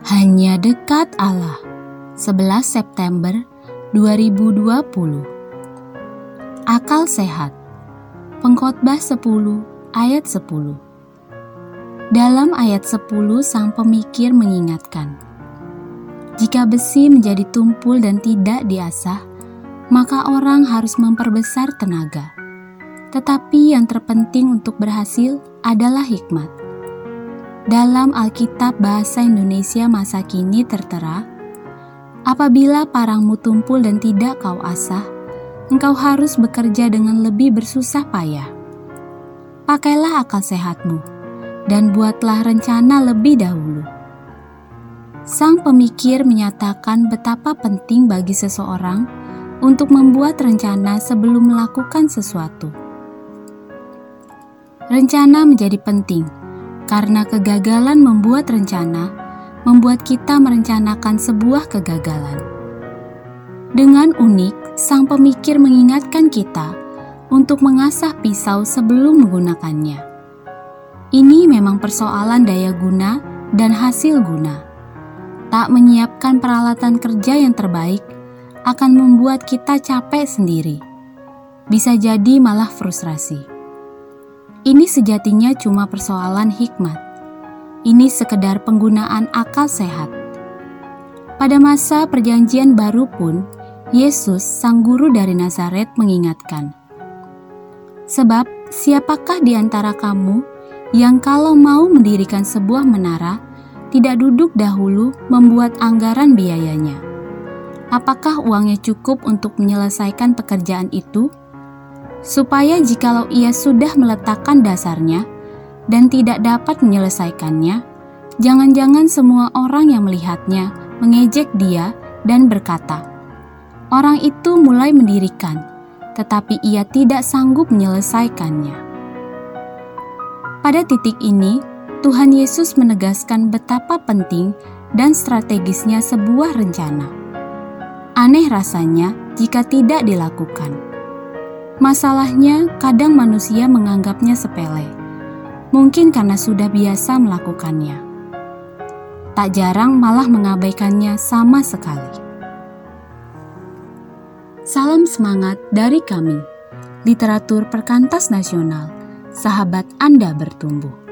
Hanya dekat Allah. 11 September 2020. Akal sehat. Pengkhotbah 10 ayat 10. Dalam ayat 10 sang pemikir mengingatkan, jika besi menjadi tumpul dan tidak diasah, maka orang harus memperbesar tenaga. Tetapi yang terpenting untuk berhasil adalah hikmat. Dalam Alkitab Bahasa Indonesia masa kini tertera, apabila parangmu tumpul dan tidak kau asah, engkau harus bekerja dengan lebih bersusah payah. Pakailah akal sehatmu dan buatlah rencana lebih dahulu. Sang pemikir menyatakan betapa penting bagi seseorang untuk membuat rencana sebelum melakukan sesuatu. Rencana menjadi penting karena kegagalan membuat rencana membuat kita merencanakan sebuah kegagalan. Dengan unik, sang pemikir mengingatkan kita untuk mengasah pisau sebelum menggunakannya. Ini memang persoalan daya guna dan hasil guna. Tak menyiapkan peralatan kerja yang terbaik akan membuat kita capek sendiri. Bisa jadi malah frustrasi. Ini sejatinya cuma persoalan hikmat. Ini sekedar penggunaan akal sehat. Pada masa Perjanjian Baru pun, Yesus, sang guru dari Nazaret, mengingatkan, "Sebab siapakah di antara kamu yang, kalau mau mendirikan sebuah menara, tidak duduk dahulu membuat anggaran biayanya? Apakah uangnya cukup untuk menyelesaikan pekerjaan itu?" Supaya jikalau ia sudah meletakkan dasarnya dan tidak dapat menyelesaikannya, jangan-jangan semua orang yang melihatnya mengejek dia dan berkata, "Orang itu mulai mendirikan, tetapi ia tidak sanggup menyelesaikannya." Pada titik ini, Tuhan Yesus menegaskan betapa penting dan strategisnya sebuah rencana. Aneh rasanya jika tidak dilakukan. Masalahnya, kadang manusia menganggapnya sepele, mungkin karena sudah biasa melakukannya. Tak jarang malah mengabaikannya sama sekali. Salam semangat dari kami, literatur perkantas nasional, sahabat Anda bertumbuh.